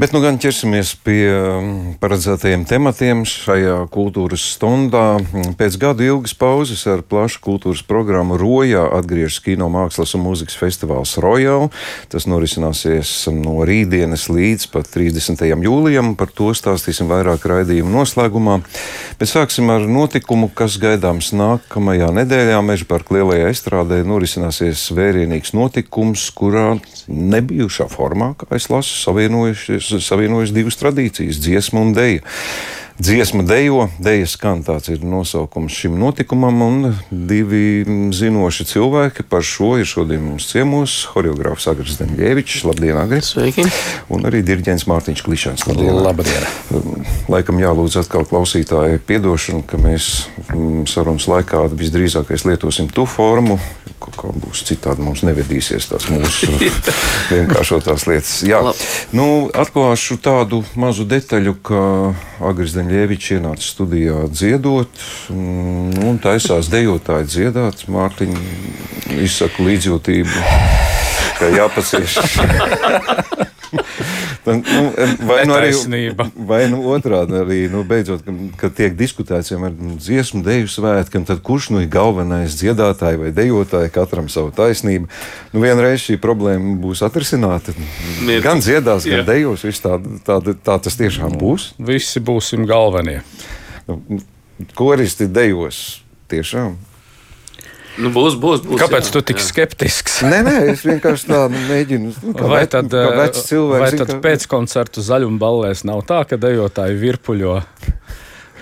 Bet nu gan ķersimies pie mm, paredzētajiem tematiem šajā kultūras stundā. Pēc gada ilgas pauzes ar plašu kultūras programmu Rojā atgriežas kino mākslas un mūzikas festivāls Royal. Tas norisināsies no rītdienas līdz pat 30. jūlijam. Par to stāstīsim vairāk raidījumu noslēgumā. Bet sāksim ar notikumu, kas gaidāms nākamajā nedēļā. Meža parka lielajā estrādē norisināsies vērienīgs notikums, kurā nebijušā formā, kā es lasu, savienojušies savienojas divas tradīcijas - dziesma un dēļa. Dziesma dejo, deja skan, tāds ir nosaukums šim notikumam, un divi zinoši cilvēki par šo ir šodien mums ciemos. Horeogrāfs Agris Demļievičs, labdien, Agris! Sveiki! Un arī diriģents Mārtiņš Klišans. Labdien! labdien. Laikam jālūdz atkal klausītāji piedošanu, ka mēs mm, sarunas laikā visdrīzākais lietosim tu formu, kā būs citādi mums nevedīsies tās mūsu vienkāršotās lietas. Jā, nu, atklāšu tādu mazu detaļu, ka Agris Demļievičs Ļevičs ienāca studijā dziedot, mm, un taisās dejotāji dziedāt. Mārtiņa izsaka līdzjūtību, ka jāpacieš. nu, vai nu arī vai nu otrādi arī, nu, beidzot, kad tiek diskutēts par dziesmu deju svētkiem, tad kurš nu ir galvenais dziedātājs vai dejotāji, katram savu taisnību. Nu, vienreiz šī problēma būs atrisināta. Gan dziedās, gan dejos, tā, tā, tā tas tiešām būs. Visi būsim galvenie. Nu, koristi dejos tiešām. Nu, būs, būs, būs. Kāpēc jā, tu tik jā. skeptisks? nē, nē, es vienkārši tādu mēģinu. Nu, vai tad, cilvēks, vai tad ka... pēc koncertu zaļuma ballēs nav tā, ka dejotāji virpuļo?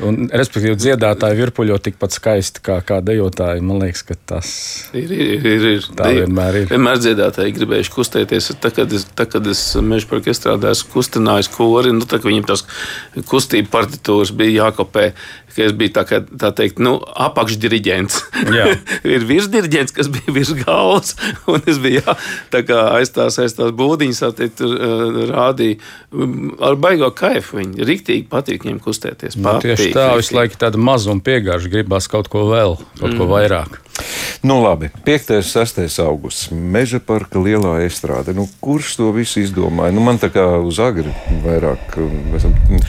Un, respektīvi, dziedātāji virpuļo tikpat skaisti kā, kā dejotāji. Man liekas, ka tas ir. ir, ir, ir. Tā Deju, vienmēr ir. Vienmēr dziedātāji gribējuši kustēties. Tad, kad es, tad, kad es meža parkā strādāju, kustinājos kori, nu, tad, viņiem tās kustību partitūras bija jākopē es biju tā, kā, tā teikt, nu, apakšdiriģents. ir virsdiriģents, kas bija virs galvas, un es biju jā, aiz tās, aiz tās būdiņas, teikt, rādīju ar baigo kaifu. Viņi rīktīgi patīk viņiem kustēties. Nu, tieši tā, visu laiku tāda mazuma piegāža, gribās kaut ko vēl, kaut mm. ko vairāk. Nu, labi, 5. un 6. augusts. Meža parka lielā estrāde. Nu, kurš to visu izdomāja? Nu, man tā kā uz agri vairāk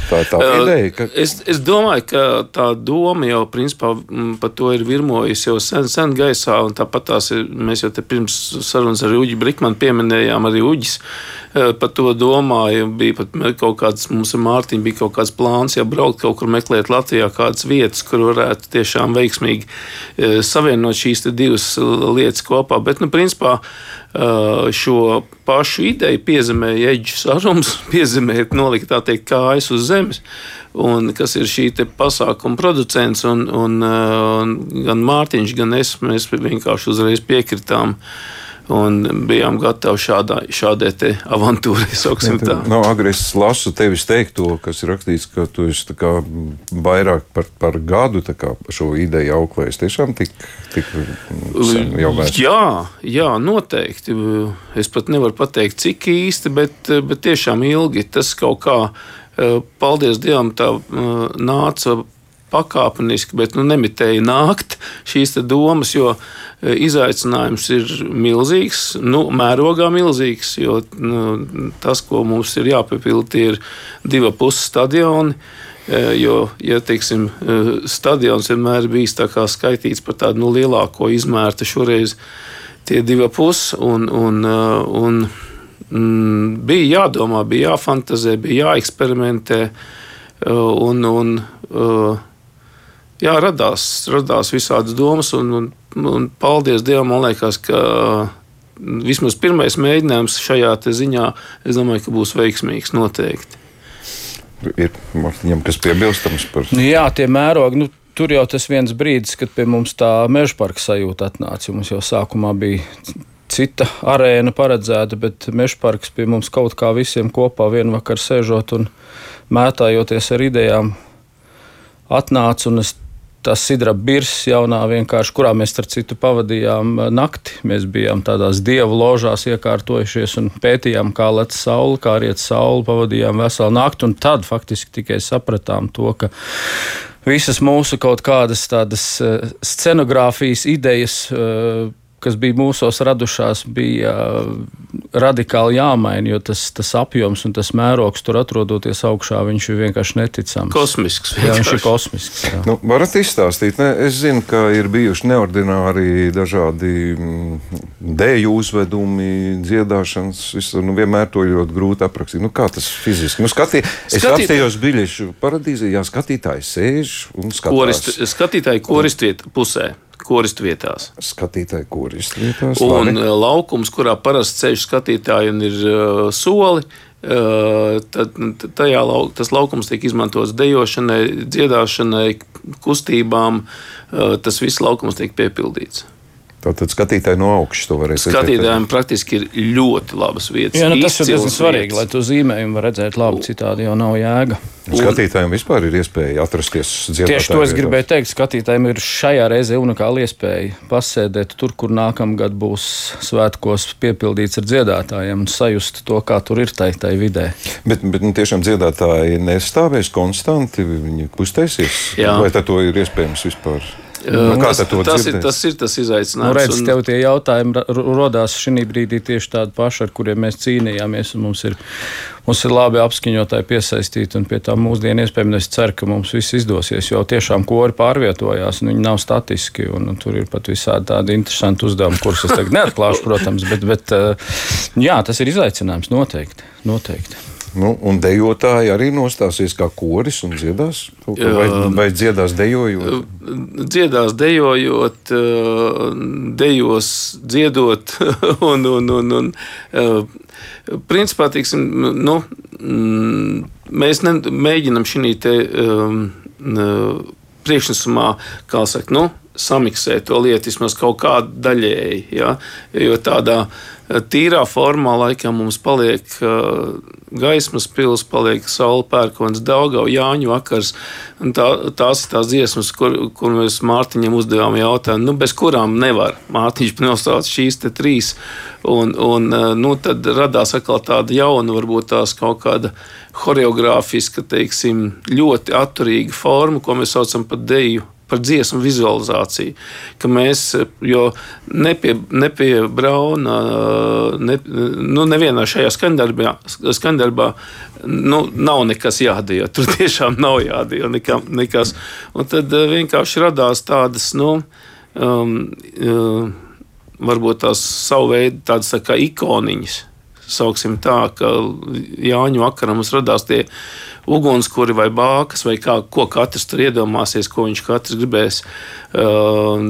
tā, tā ideja. Ka... Es, es domāju, ka tā doma jau principā par to ir virmojusi jau sen, sen gaisā. Tāpat tās ir, mēs jau te pirms sarunas ar Uģi Brikmanu pieminējām arī Uģis. Par to domāju, bija pat kaut kāds, mums ar Mārtiņu bija kaut kāds plāns, ja braukt kaut kur meklēt Latvijā kādas vietas, kur varētu tiešām veiksmīgi savienot šīs divas lietas kopā. Bet, nu, principā, šo pašu ideju piezemēja eģis arums, piezemēja nolikt tā teikt kājas uz zemes. Un kas ir šī pasākuma producents, un, un, un gan Mārtiņš, gan es, mēs vienkārši uzreiz piekritām uh, un bijām gatavi šādā, šādai avantūrai. Ja, no, agri es lasu tevis teikto, kas ir rakstīts, ka tu esi kā, vairāk par, par gadu kā, šo ideju auklējis. Tiešām tik, tik jau vērts. Jā, jā, noteikti. Es pat nevaru pateikt, cik īsti, bet, bet tiešām ilgi tas kaut kā, paldies Dievam, tā nāca pakāpeniski, bet nu, nemitēja nākt šīs domas, jo e, izaicinājums ir milzīgs, nu, mērogā milzīgs. Jo nu, tas, ko mums ir jāpiepilda, ir divi pusi stadioni. E, jo, ja teiksim, e, stadions vienmēr ir bijis skaitīts par tādu nu, lielāko izmēru, šoreiz tie divi pusi un, un, un, un bija jādomā, bija jāfantazē, bija jāeksperimentē. Un, un, jā, radās, radās visādas domas, un, un, un paldies Dievam, man liekas, ka vismaz pirmais mēģinājums šajā ziņā, es domāju, ka būs veiksmīgs noteikti. Ir Martiņam, kas piebilstams par nu, jā, tie mērogi. Nu, tur jau tas viens brīdis, kad pie mums tā meža parka sajūta atnāca. Mums jau sākumā bija cita arēna paredzēta, bet meža parks pie mums kaut kā visiem kopā vienu vakaru sēžot un mētājoties ar idejām atnāca. Es tas sidra birs jaunā, kurā mēs starp citu pavadījām eh, nakti. Mēs bijām tādās dievu ložās iekārtojušies un pētījām, kā lec saule, kā riet saule, pavadījām veselu nakti, un tad faktiski tikai sapratām to, ka visas mūsu kaut kādas tādas eh, scenogrāfijas idejas, eh, kas bija mūsos radušās, bija radikāli jāmaina, jo tas, tas apjoms un tas mērogs tur atrodoties augšā, viņš ir vienkārši neticams. Kosmisks. Jā, viņš ir kosmisks. Jā. Nu, varat izstāstīt, ne? es zinu, ka ir bijuši neordināri dažādi mm, dēļu uzvedumi, dziedāšanas. Visur, nu, vienmēr to ļoti grūti aprakstīt. Nu, kā tas fiziski? Nu, skatī, es Skatīt- apstājos biļešu paradīzē, jā, skatītāji sēž un Korist, skatās. skatītāji koristu viet, pusē, koristu vietās. Skatītāji, kuris lietās. Un labi. uh, laukums, kurā parasti ceļš skatītāji un ir uh, soli, uh, tad t- tajā lau, tas laukums tiek izmantots dejošanai, dziedāšanai, kustībām. Uh, tas viss laukums tiek piepildīts. Tātad skatītāji no augšas to varēs redzēt. Skatītājiem praktiski ir ļoti labas vietas. Jā, nu, tas ir diezgan svarīgi, lai to zīmējumu var redzēt labi, citādi jau nav jēga. Skatītājiem vispār ir iespēja atrasties dziedātāju Tieši to es vietās. gribēju teikt. Skatītājiem ir šajā reizē unikāla iespēja pasēdēt tur, kur nākamgad būs svētkos piepildīts ar dziedātājiem un sajust to, kā tur ir tai, tai vidē. Bet, bet nu, tiešām dziedātāji nestāvēs konstanti, viņi kustēsies. Jā. Vai tad to ir iespējams vispār? Uh, Nu, kā tas, to tas, ir, dzirdēt? tas ir tas Nu, izaicinājums. redz, un- tev tie jautājumi ra- ro- rodās šī brīdī tieši tādi paši, ar kuriem mēs cīnījāmies. un Mums ir, mums ir labi apskaņotāji piesaistīti, un pie tā mūsdienu iespējams es ceru, ka mums viss izdosies. Jo tiešām kori pārvietojās, un viņi nav statiski. Un, un tur ir pat visādi tādi interesanti uzdevumi, kurus es tagad neatklāšu, protams, bet, bet eh, jā, tas ir izaicinājums noteikti. noteikti. Nu, un dejotāji arī nostāsies kā koris un dziedās? Vai, vai dziedās dejojot? dziedās, dejojot, eh, dejos, dziedot. Un, un, un, un, eh, principā, tiksim, nu, mm, mēs ne, mēģinam šī te um, eh, priekšnesumā, kā saka, nu, samiksēt to lietu vismaz kaut kādu daļēji. Ja? Jo tādā eh, tīrā formā laikam mums paliek uh, gaismas pils, paliek saule pērkons, Daugau, Jāņu vakars. Tā, tās ir tās dziesmas, kur, kur mēs Mārtiņam uzdevām jautājumu, nu, bez kurām nevar. Mārtiņš nosauca šīs trīs. Un, un uh, nu, tad radās atkal tāda jauna, varbūt tās kaut kāda horeogrāfiska, teiksim, ļoti atturīga forma, ko mēs saucam par deju par dziesmu vizualizāciju. Ka mēs, jo ne pie, ne pie Brauna, ne, nu, nevienā šajā skandarbā, skandarbā nu, nav nekas jādara. Tur tiešām nav jādara nekam, nekas. Un tad eh, vienkārši radās tādas, nu, um, um, varbūt tās savu veidu tādas tā kā ikoniņas. Sauksim tā, ka Jāņu vakarā mums radās tie ugunskura vai bākas, vai kā, ko katrs tur iedomāsies, ko viņš katrs gribēs. Uh,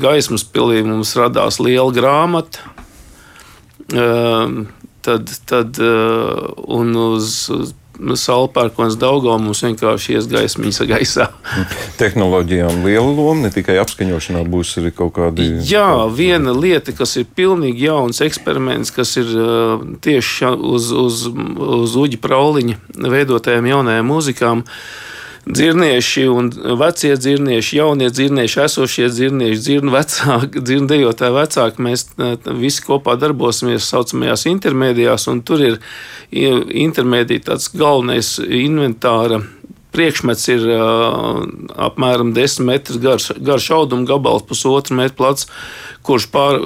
gaismas pilī mums radās liela grāmata. Uh, tad, tad uh, un uz Salpērkons Daugā mums vienkārši ies gaismiņas gaisā. Tehnoloģijām liela loma, ne tikai apskaņošanā, būs arī kaut kādi. Jā, viena lieta, kas ir pilnīgi jauns eksperiments, kas ir uh, tieši uz, uz, uz Uģa Prauliņa veidotajām jaunajām mūzikām. Dzirnieši un vecie dzirnieši, jaunie dzirnieši, esošie dzirnieši, dzirnu vecāki, dzirnu dejotāji vecāki. Mēs uh, visi kopā darbosimies saucamajās intermēdijās, un tur ir intermēdija tāds galvenais inventāra priekšmets ir uh, apmēram 10 metrus garš, garš auduma gabals, pusotru metru plats, kurš pār,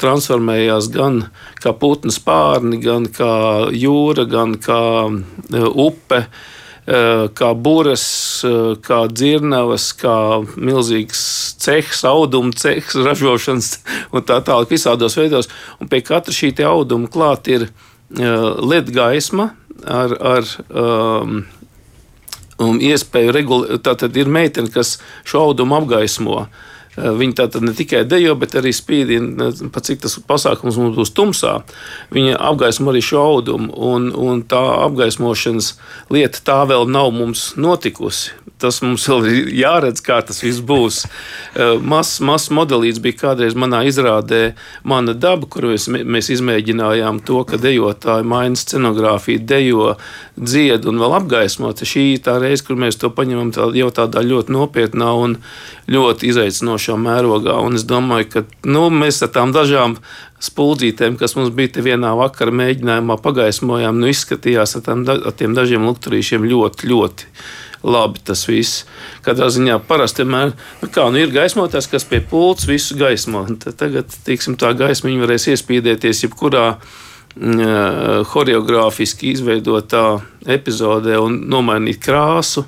transformējās gan kā putnu spārni, gan kā jūra, gan kā uh, upe. uh, Kā būras, uh, kā dzirnavas, kā milzīgs cehs, auduma cehs, ražošanas un tā tālāk, visādos veidos. Un pie katra šī auduma klāt ir uh, LED gaisma ar, ar um, un iespēju regulēt. Tā tad ir meitene, kas šo audumu apgaismo. Eh, Viņa tātad ne tikai dejo, bet arī spīdina, pat cik tas pasākums mums būs tumsā. Viņa apgaismo arī šo audumu, un, un tā apgaismošanas lieta tā vēl nav mums notikusi. Tas mums vēl ir jāredz, kā tas viss būs. Eh, Mazs mas modelīts bija kādreiz manā izrādē, mana daba, kur mēs, mēs izmēģinājām to, ka dejotāji maina scenogrāfiju, dejo, dzied un vēl apgaismo. Šī ir tā reize, kur mēs to paņemam tā, jau tādā ļoti nopietnā un ļoti izaicinošā mērogā. Un es domāju, ka nu, mēs ar tām dažām spuldzītēm, kas mums bija vienā vakarā mēģinājumā, pagaismojām, nu, izskatījās ar, da- ar tiem dažiem lukturīšiem ļoti, ļoti labi tas viss. Katrā ziņā parasti vienmēr nu kā, nu ir gaismotājs, kas pie pults visu gaismo. Tagad tiksim, tā gaisma varēs iespīdēties jebkurā choreogrāfiski izveidotā epizodē un nomainīt krāsu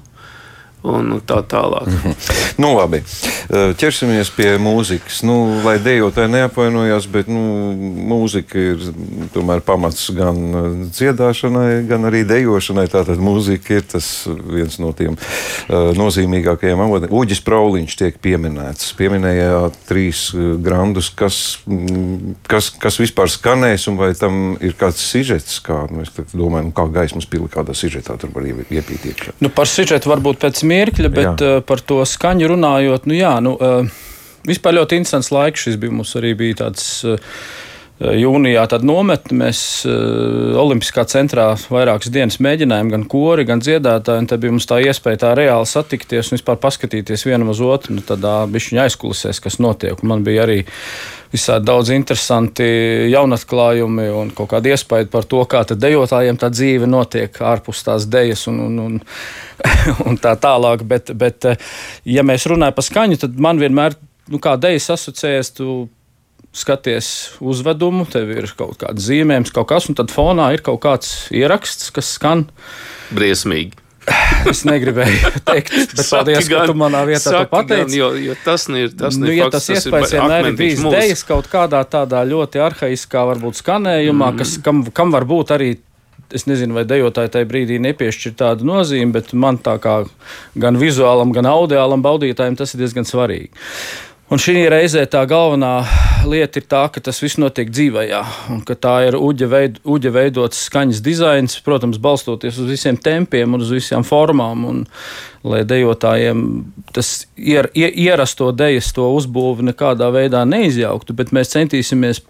un tā tālāk. Mm -hmm. nu, labi. Ķersimies pie mūzikas. Nu, lai dejotāji neapvainojās, bet nu, mūzika ir tomēr pamats gan dziedāšanai, gan arī dejošanai. Tātad mūzika ir tas viens no tiem uh, nozīmīgākajiem avotiem. Uģis Prauliņš tiek pieminēts. Pieminējāt trīs grandus, kas, kas, kas vispār skanēs, un vai tam ir kāds sižets, kā nu, es domāju, nu, kā gaismas pili kādā sižetā tur var iepīt iekšā. Nu, par sižetu varbūt pēc mirkļa, bet jā. uh, par to skaņu runājot, nu jā, nu, uh, vispār ļoti interesants laiks šis bija. Mums arī bija tāds. Uh, Jūnijā nometni mēs uh, Olimpiskā centrā vairākas dienas mēģinājām, gan kori, gan dziedātāji. Tad bija mums tā iespēja tā reāli satikties un vispār paskatīties vienam uz otru, nu, tādā bišķiņa aizkulisēs, kas notiek. Un man bija arī visādi daudz interesanti jaunatklājumi un kaut kāda iespēja par to, kā dejotājiem tā dzīve notiek ārpus tās dejas un, un, un, un tā tālāk. Bet, bet, ja mēs runājam par skaņu, tad man vienmēr, nu, kā dejas asociējas, tu skaties uzvedumu, tev ir kaut kāda zīmējums, kaut kas, un tad fonā ir kaut kāds ieraksts, kas skan. Briesmīgi. Es negribēju teikt, bet paldies, ka tu manā vietā to pateici. Jo, jo tas ir tas, nu, ja tas iespējas vienmēr ir bijis dejas kaut kādā tādā ļoti arhaiskā varbūt skanējumā, mm. kas, kam, kam var būt arī es nezinu, vai dejotāji tajā brīdī nepiešķir tādu nozīmi, bet man tā kā gan vizuālam, gan audiālam baudītājam tas ir diezgan svarīgi. Un šī reizē tā galvenā lieta ir tā, ka tas viss notiek dzīvajā, un ka tā ir uģa, veid, uģa veidots skaņas dizains, protams, balstoties uz visiem tempiem un uz visām formām. Un, lai dejotājiem tas ier, ierasto dejas to uzbūvi nekādā veidā neizjauktu, bet mēs centīsimies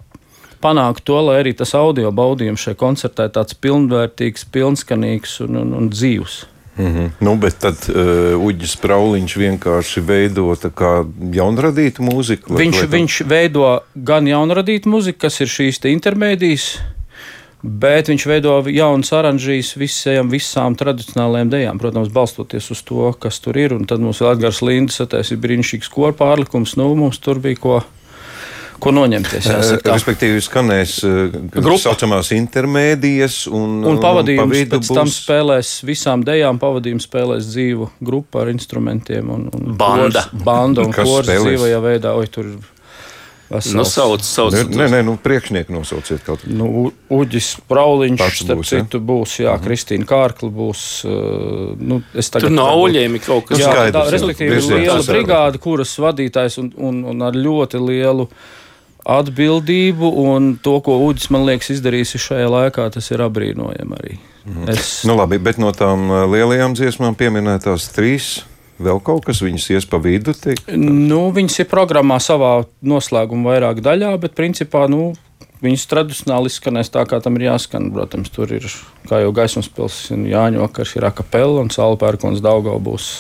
panākt to, lai arī tas audio baudījums šajā koncertā ir tāds pilnvērtīgs, pilnskanīgs un, un, un dzīvs. Mm -hmm. nu, bet tad uh, Uģis Prauliņš vienkārši veido jaunradītu mūziku. Viņš, lai viņš veido gan jaunradītu mūziku, kas ir šīs intermēdijas, bet viņš veido jaunas oranžijas visiem, visām tradicionālajām dejām. Protams, balstoties uz to, kas tur ir. Un tad mums ir Edgars Lindas, tas ir brīnišķīgs koru pārlikums. Nu, mums tur bija ko ko noņemties. Jāsaka. Respektīvi, skanēs tā saucamās intermēdijas un, un pavadījums. Un pēc tam spēlēs visām dejām, pavadījums spēlēs dzīvu grupu ar instrumentiem un, un banda. Kors, banda un kors dzīvajā veidā. Oi, tur Vesels. Nu, sauc, sauc, nē, nē, nu, priekšnieku nosauciet kaut kādu. Nu, Uģis Prauliņš, Pats starp būs, citu, ja? būs, jā, mm. Kristīna Kārkla būs. Nu, Tur no auļiem ir kaut kas tāds. Jā, tā, respektīvi, liela brigāde, kuras vadītājs un, un, un ar ļoti lielu uh, atbildību un to, ko Udis man liekas izdarījis šajā laikā, tas ir apbrīnojami arī. Mhm. Es... Nu, labi, bet no tām uh, lielajām dziesmām pieminētās trīs. Vēl kaut kas viņas ies pa vidu? Nu, viņas ir programmā savā noslēguma vairāk daļā, bet principā nu, viņas tradicionāli izskanēs tā, kā tam ir jāskan. Protams, tur ir kā jau gaismas pilsēta, Jāņa vakars ir akapela un Salpērkons Daugau būs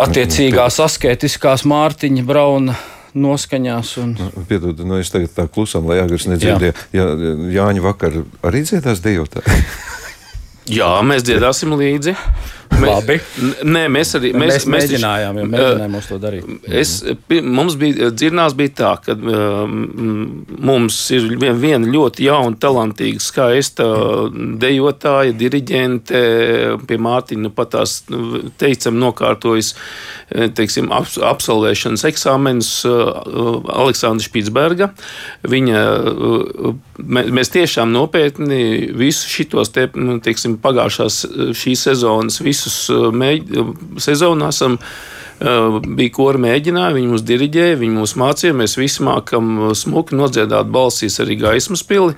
attiecīgās asketiskās Mārtiņa Brauna noskaņās. Un... Nu, piedod, nu es tagad tā klusam, lai Jāgars nedzirdēja. Jā. Jā, Jāņa vakar arī dziedās dejotāji. Jā, mēs dziedāsim līdzi. Labi. Nē, mēs arī mēs, mēs mēģinājām, mēs, mēģinājām to darīt. Es, mums bija dzirnās bija tā, ka mums ir viena ļoti jauna, talantīga, skaista dejotāja, diriģente, pie Mārtiņa nu, pat tās nu, teicam nokārtojas teiksim, absolvēšanas eksāmenus Aleksandra Špitsberga. Viņa, mēs tiešām nopietni visu šitos te, nu, teiksim, pagājušās šīs sezonas visus visus sezonu esam. Bija kora mēģinājumi, viņi mums diriģēja, viņi mums mācīja. Mēs visi mākam smuki nodziedāt balsīs arī gaismas pili.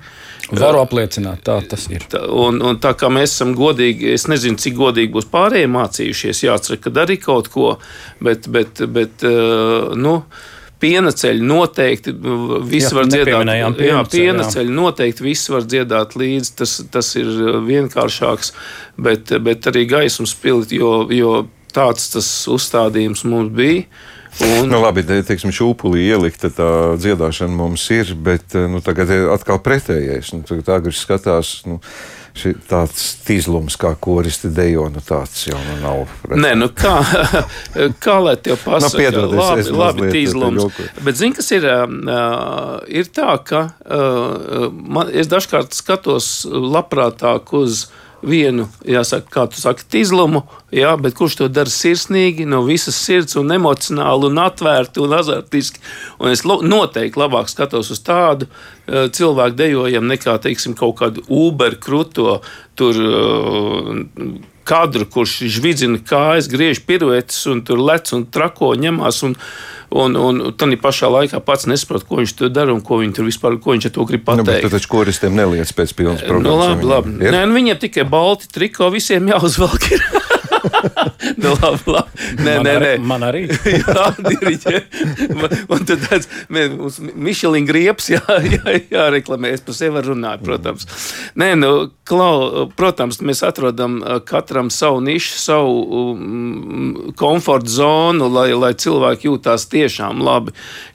Varu apliecināt, tā tas ir. Tā, un, un tā kā mēs esam godīgi, es nezinu, cik godīgi būs pārējie mācījušies, jāatcer, ka darīt kaut ko, bet, bet, bet nu, piena ceļi noteikti viss jā, var dziedāt. Jā, piena ceļi noteikti viss var dziedāt līdzi, tas, tas ir vienkāršāks bet, bet arī gaismas pilīt, jo, jo tāds tas uzstādījums mums bija. Un... Nu, labi, teiksim, šūpulī ielikta tā dziedāšana mums ir, bet nu, tagad ir atkal pretējais. Nu, tagad agri skatās. Nu, tāds tīzlums, kā koristi dejo, nu tāds jau nu nav. Redz. Nē, nu kā, kā lai tev pasaka, nu, piedodies, labi, labi tīzlums. Bet zini, kas ir, ir tā, ka man, es dažkārt skatos labprātāk uz vienu, jāsaka, kā tu saki, izlumu, jā, bet kurš to dara sirsnīgi, no visas sirds, un emocionāli, un atvērti un azartiski. Un es noteikti labāk skatos uz tādu uh, cilvēku dejojumu nekā, teiksim, kaut kādu Uber kruto tur. Uh, kadru, kurš žvidzina kājas, griež piruetes un tur lec un trako ņemās. Un, un, un tad pašā laikā pats nesaprot, ko viņš tur dara un ko, viņš tur vispār, ko viņš to grib pateikt. Nu, taču koristiem neliec pēc pilnas programmas. Nu, labi, labi. Nē, nu, viņiem tikai balti triko, visiem jāuzvelk. nu, labi, labi. Nē, man nē, nē. Man arī. jā, diriģē. Un tad tāds mums Michelin grieps jā, jā, jāreklamē. Es par sevi runāju, protams. Nē, nu, klau, protams, mēs atrodam katram savu nišu, savu um, komforta zonu, lai, lai cilvēki jūtās tiešām labi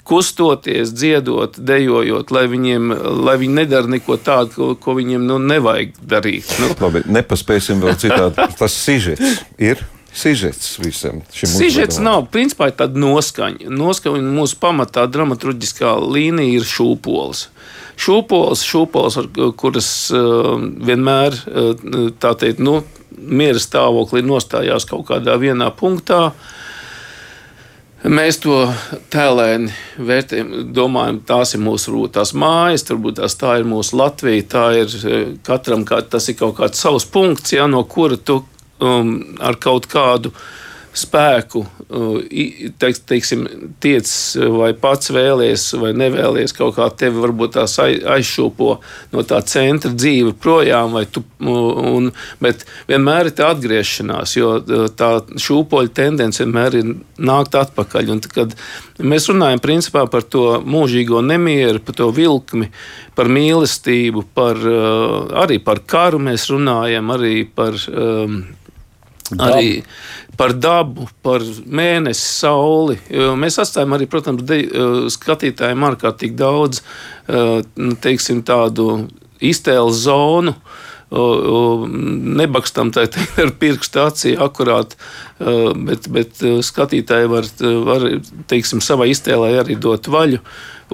kustoties, dziedot, dejojot, lai, viņiem, lai viņi nedara neko tādu, ko, ko viņiem nu, nevajag darīt. Nu. Labi, nepaspēsim vēl citādi. Tas sižets ir. Sižets visam šim Sižets nav, principā, tāda noskaņa. Noskaņa mūsu pamatā dramaturgiskā līnija ir šūpols. Šūpols, šūpols, kuras uh, vienmēr, uh, tā teikt, nu, miera stāvoklī nostājās kaut kādā vienā punktā. Uh, Mēs to tēlēni vērtējam, domājam, tās ir mūsu rūtās mājas, turbūt tās tā ir mūsu Latvija. Tā ir eh, katram kā, tas ir kaut kāds savs punkts, ja, no kura tu um, ar kaut kādu uh, spēku, teiks, teiksim, tiec vai pats vēlies vai nevēlies kaut kā tevi varbūt tās aizšūpo no tā centra dzīve projām, tu, un, bet vienmēr ir tā atgriešanās, jo tā šūpoļa tendence vienmēr ir nākt atpakaļ. Un, kad mēs runājam principā par to mūžīgo nemieru, par to vilkmi, par mīlestību, par, arī par karu mēs runājam, arī par um, Arī par dabu, par mēnesi, sauli. Mēs atstājam arī, protams, de, skatītājiem ārkārtīgi daudz nu, teiksim, tādu iztēles zonu. Nebakstam tā teikt ar pirkstu acī akurāt, bet, bet skatītāji var, var teiksim, savā iztēlē arī dot vaļu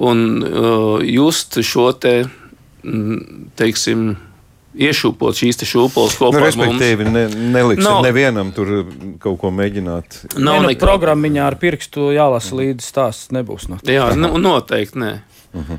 un just šo te, teiksim, iešūpot šīs šūpoles kopā. Nu, respektīvi, ne, neliksim no, nevienam tur kaut ko mēģināt. Nav ne, nu, programmiņā ar pirkstu jālasa līdzi stāsts, nebūs. No Jā, nu, noteikti nē. -huh.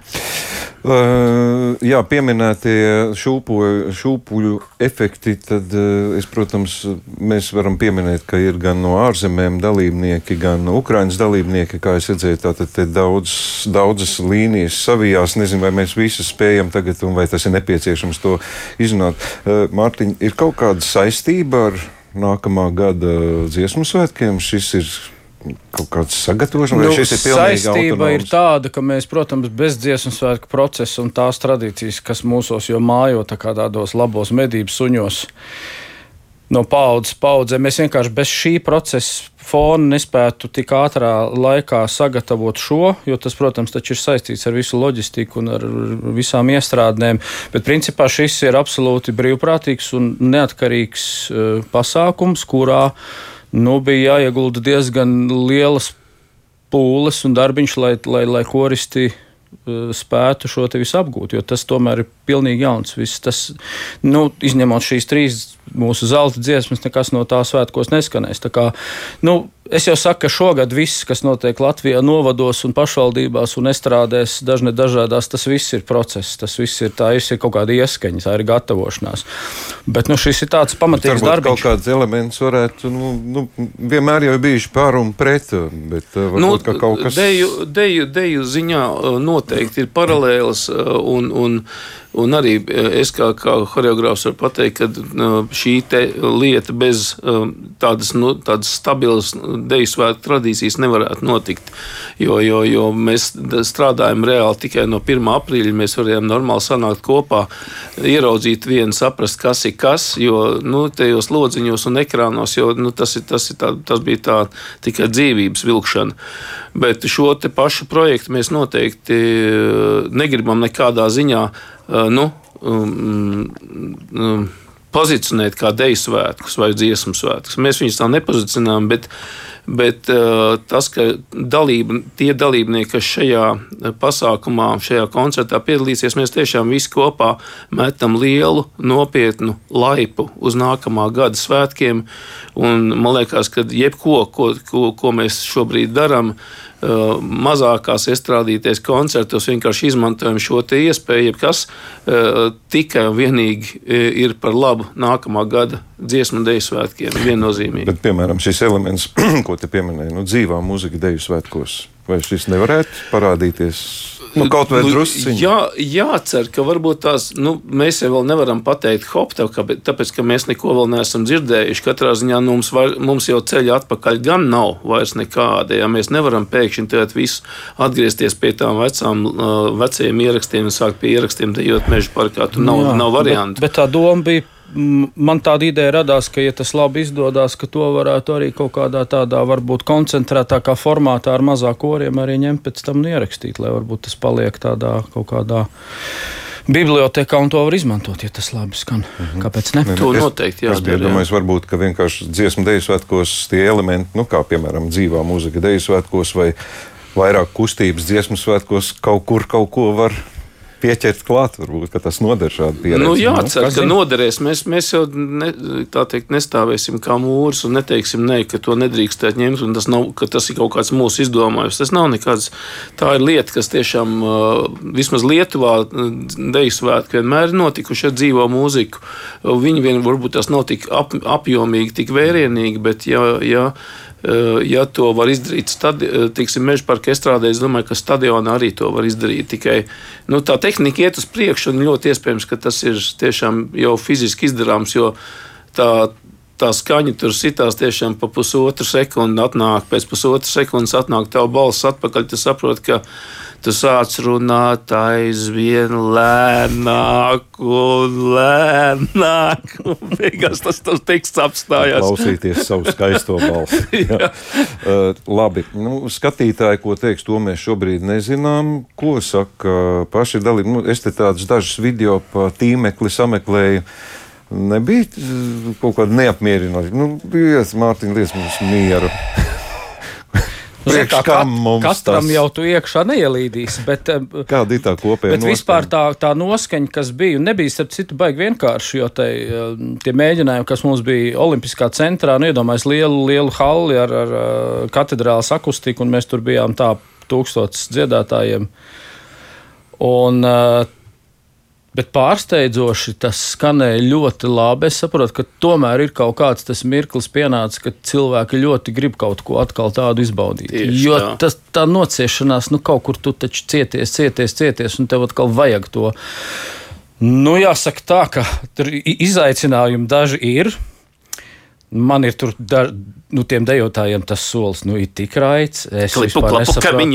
uh, jā, pieminētie šūpuļu, šūpuļu efekti, tad uh, es, protams, mēs varam pieminēt, ka ir gan no ārzemēm dalībnieki, gan no Ukraiņas dalībnieki. Kā es redzēju, tātad daudz, daudzas līnijas savijās. Nezinu, vai mēs visus spējam tagad, un vai tas ir nepieciešams to izrunāt. Uh, Mārtiņ, ir kaut kāda saistība ar nākamā gada dziesmu svētkiem? Šis ir kaut kāds sagatavošanās, nu, vai šis ir pilnīgi saistība autonoms? ir tāda, ka mēs, protams, bez dziesmu svētku procesa un tās tradīcijas, kas mūsos jau mājo tā kā tādos labos medību suņos, no paudzes paudzē, mēs vienkārši bez šī procesa fona nespētu tik ātrā laikā sagatavot šo, jo tas, protams, ir saistīts ar visu loģistiku un ar visām iestrādēm. Bet, principā, šis ir absolūti brīvprātīgs un neatkarīgs uh, pasākums, kurā uh, nu, bija jāiegulda diezgan lielas pūles un darbiņš, lai, lai, lai koristi uh, spētu šo te visu apgūt, jo tas tomēr ir pilnīgi jauns. Viss tas, nu, izņemot šīs trīs mūsu zelta dziesmas, nekas no tā svētkos neskanēs. Tā kā, nu, Es jau saku, ka šogad viss, kas notiek Latvijā, novados un pašvaldībās un estrādēs, dažne dažādās, tas viss ir process, tas viss ir tā, ir kaut kāda ieskaņa, tā ir gatavošanās. Bet nu, šis ir tāds pamatīgs darbs. Kaut kāds elements varētu, nu, nu, vienmēr jau bijuši pār un pret, bet varbūt, nu, ka kaut kas. Deju, deju, deju ziņā uh, noteikti ir paralēlas uh, un, un Un arī eh, es kā, kā choreogrāfs varu pateikt, ka eh, šī lieta bez eh, tādas, nu, tādas stabilas deju svētku tradīcijas nevarētu notikt. Jo, jo, jo mēs strādājam reāli tikai no 1. aprīļa. Mēs varējām normāli sanākt kopā, ieraudzīt vienu, saprast, kas ir kas, jo nu, tajos lodziņos un ekrānos jau nu, tas, ir, tas, ir tā, tas bija tā, tikai dzīvības vilkšana. Bet šo pašu projektu mēs noteikti negribam nekādā ziņā. Nu, um, um, pozicionēt kā deju svētkus vai dziesmu svētkus. Mēs viņus tā nepozicionējam, bet, bet uh, tas, ka dalība, tie dalībnieki, kas šajā pasākumā, šajā koncertā piedalīsies, mēs tiešām visi kopā metam lielu, nopietnu laipu uz nākamā gada svētkiem. Un man liekas, ka jebko, ko, ko, ko mēs šobrīd darām, Uh, mazākās iestrādīties koncertos, vienkārši izmantojam šo iespēju, kas uh, tikai un vienīgi uh, ir par labu nākamā gada dziesmu deju svētkiem. Viennozīmīgi. Bet, piemēram, šis elements, ko te pieminēja, nu, dzīvā mūzika deju svētkos, vai šis nevarētu parādīties? Nu, kaut vai nu, drusciņi. Jā, jācer, ka varbūt tās, nu, mēs jau nevaram pateikt, hop, tev, ka, tāpēc, ka mēs neko vēl neesam dzirdējuši. Katrā ziņā nu, mums, var, mums jau ceļa atpakaļ gan nav vairs nekāda. Ja mēs nevaram pēkšņi visu atgriezties pie tām vecām, vecajiem ierakstiem un sākt pie ierakstiem dejot meža parkā. Tur nav, jā, nav variantu. Bet, bet tā doma bija man tāda ideja radās, ka, ja tas labi izdodas, ka to varētu arī kaut kādā tādā, varbūt koncentrētākā formātā ar mazāk koriem arī ņemt pēc tam un ierakstīt, lai varbūt tas paliek tādā kaut kādā. Bibliotēkā un to var izmantot, ja tas labi skan. Mm -hmm. Kāpēc ne? To noteikti jā. Es domāju, varbūt, ka vienkārši dziesmu dēļu svētkos tie elementi, nu, kā piemēram dzīvā mūzika dēļu svētkos vai vairāk kustības dziesmu svētkos, kaut kur kaut ko var pieķert klāt, varbūt tas noder šādu pieredzi. Nu, jā, nu, cer, ka noderēs. Mēs, mēs jau ne, teikt, nestāvēsim kā mūrs un neteiksim, ne, ka to nedrīkstēt ņemt, un tas, nav, tas ir kaut kāds mūsu izdomājums. Tas nav nekāds. Tā ir lieta, kas tiešām vismaz Lietuvā deju svētki vienmēr ir notikuši ar dzīvo mūziku. Viņi vien varbūt tas nav tik ap, apjomīgi, tik vērienīgi, bet ja, ja ja to var izdarīt stadi, eh, meža parka estrādē, es domāju, ka stadionā arī to var izdarīt. Tikai nu, tā tehnika iet uz priekšu, un ļoti iespējams, ka tas ir tiešām jau fiziski izdarāms, jo tā, tā skaņa tur sitās tiešām pa pusotru sekundi, atnāk pēc pusotras sekundes, atnāk tā balss atpakaļ. Tu saproti, ka tu sāc runāt aizvien lēnāk un lēnāk. Un beigās tas, tas teksts apstājās. Klausīties savu skaisto balsi. uh, labi, nu, skatītāji, ko teiks, to mēs šobrīd nezinām. Ko saka paši dalībnieki? Nu, es te tādus dažus video pa tīmekli sameklēju nebija kaut kāda neapmierinātība. Nu, Dievs, Mārtiņ, liec mums mieru. Priekš, kā, kat, katram tas... jau tu iekšā neielīdīs. Bet, Kāda ir tā kopējā? Bet noskaņa? vispār tā, tā noskaņa, kas bija, nebija starp citu baigi vienkārši, jo te, tie mēģinājumi, kas mums bija Olimpiskā centrā, nu iedomājas lielu, lielu halli ar, ar katedrālas akustiku, un mēs tur bijām tā tūkstotis dziedātājiem. Un, uh, Bet pārsteidzoši tas skanēja ļoti labi. Es saprotu, ka tomēr ir kaut kāds tas mirklis pienācis, kad cilvēki ļoti grib kaut ko atkal tādu izbaudīt. Tieši jo tā. tas tā nociešanās, nu kaut kur tu taču cieties, cieties, cieties, un tev atkal vajag to. Nu, jāsaka tā, ka izaicinājumi daži ir. Man ir tur da, nu, tiem dejotājiem tas solis, nu, ir tik raids. Es vispār nesaprotu,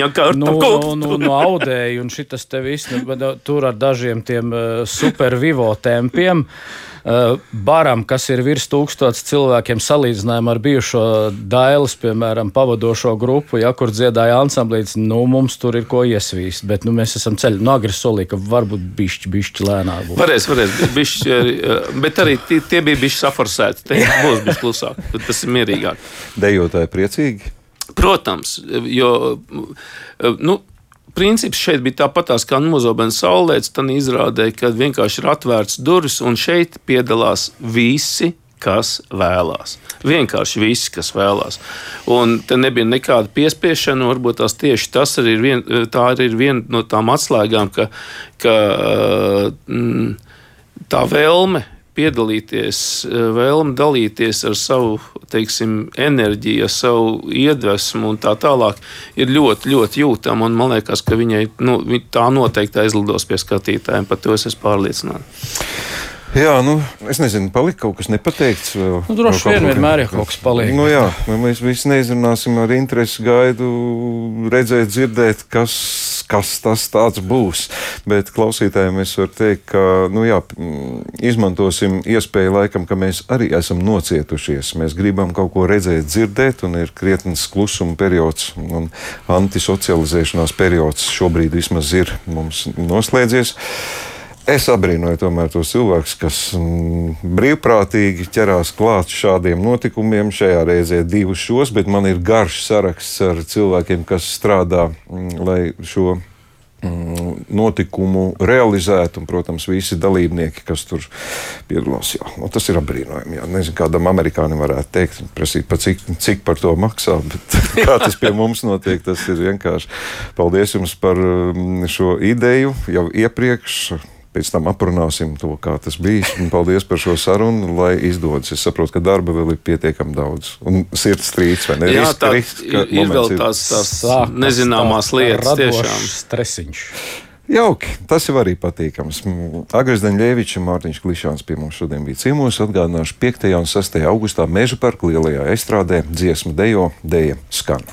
nu, nu, nu, nu, audēju, un šitas te viss, nu, tur ar dažiem tiem uh, super vivo tempiem. Uh, Eh, baram, kas ir virs tūkstotis cilvēkiem, salīdzinājumā ar bijušo Dailas, piemēram, pavadošo grupu, ja, kur dziedāja ansamblīts, nu, mums tur ir ko iesvīst, bet nu, mēs esam ceļā. Nu, agri solīja, ka varbūt bišķi, bišķi lēnāk būs. Varēs, varēs, bišķi, eh, bet arī tie, tie bija bišķi saforsēti. Te būs bišķi klusāk, tas ir mierīgāk. Dejotāji priecīgi? Protams, jo eh, nu, princips šeit bija tāpatās kā Nozobens saulēts, tad izrādē, ka vienkārši ir atvērts durvis un šeit piedalās visi. Kas vēlās. Vienkārši visi, kas vēlās. Un te nebija nekāda piespiešana. Varbūt tās tieši tas arī ir, vien, tā arī ir viena no tām atslēgām, ka, ka mm, tā vēlme piedalīties, eh, vēlme dalīties ar savu teiksim, enerģiju, savu iedvesmu un tā tālāk, ir ļoti, ļoti jūtama. Man liekas, ka viņai nu, tā noteikti aizlidos pie skatītājiem. Par to es esmu pārliecināts. Jā, nu, es nezinu, palika kaut kas nepateikts. Vēl, Nu, droši vien vienmēr ir kaut kas paliek. Nu, jā, nu, mēs visi neizrunāsim ar interesi gaidu, redzēt, dzirdēt, kas, kas tas būs. Bet klausītājiem es varu teikt, ka nu, jā, izmantosim iespēju laikam, ka mēs arī esam nocietušies. Mēs gribam kaut ko redzēt, dzirdēt, un ir krietnes klusuma periods un antisocializēšanās periods šobrīd vismaz ir mums noslēdzies. Es abrīnoju tomēr tos cilvēkus, kas mm, brīvprātīgi ķerās klāt šādiem notikumiem. Šajā reizē divus šos, bet man ir garš saraksts ar cilvēkiem, kas strādā, mm, lai šo mm, notikumu realizētu. Un, protams, visi dalībnieki, kas tur piedalās, jā, nu, tas ir apbrīnojami. Jā. Nezinu, kādam amerikānim varētu teikt, prasīt, pa cik, cik par to maksā, bet kā tas pie mums notiek, tas ir vienkārši. Paldies jums par mm, šo ideju jau iepriekš. Pēc tam aprunāsim to, kā tas bija. Un paldies par šo sarunu, lai izdodas. Es saprotu, ka darba vēl ir pietiekami daudz. Un sirds strīds, vai ne? Jā, Risks- tā risks, ka ir, ir vēl tās, tās Sākas nezināmās tā lietas. Tiešām. Stresiņš. Jauki, tas jau arī patīkams. Agris Daņļevičs un Mārtiņš Klišāns pie mums šodien bija ciemos. Atgādināšu 5. un 6. augustā Meža parka lielajā estrādē dziesmu dejo Deja skan.